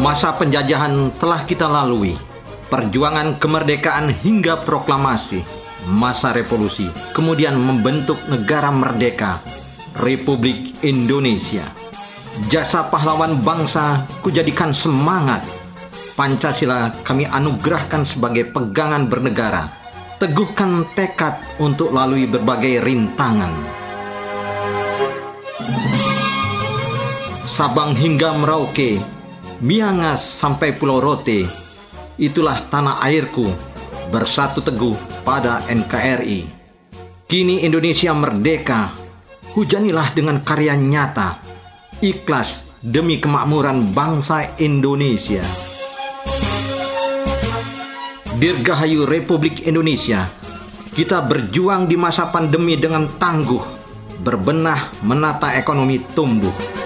Masa penjajahan telah kita lalui. Perjuangan kemerdekaan hingga proklamasi, masa revolusi, kemudian membentuk negara merdeka, Republik Indonesia. Jasa pahlawan bangsa kujadikan semangat. Pancasila kami anugerahkan sebagai pegangan bernegara. Teguhkan tekad untuk lalui berbagai rintangan. Sabang hingga Merauke, Miangas sampai Pulau Rote, itulah tanah airku bersatu teguh pada NKRI. Kini Indonesia merdeka, hujanilah dengan karya nyata, ikhlas demi kemakmuran bangsa Indonesia. Dirgahayu Republik Indonesia, kita berjuang di masa pandemi dengan tangguh, berbenah menata ekonomi tumbuh.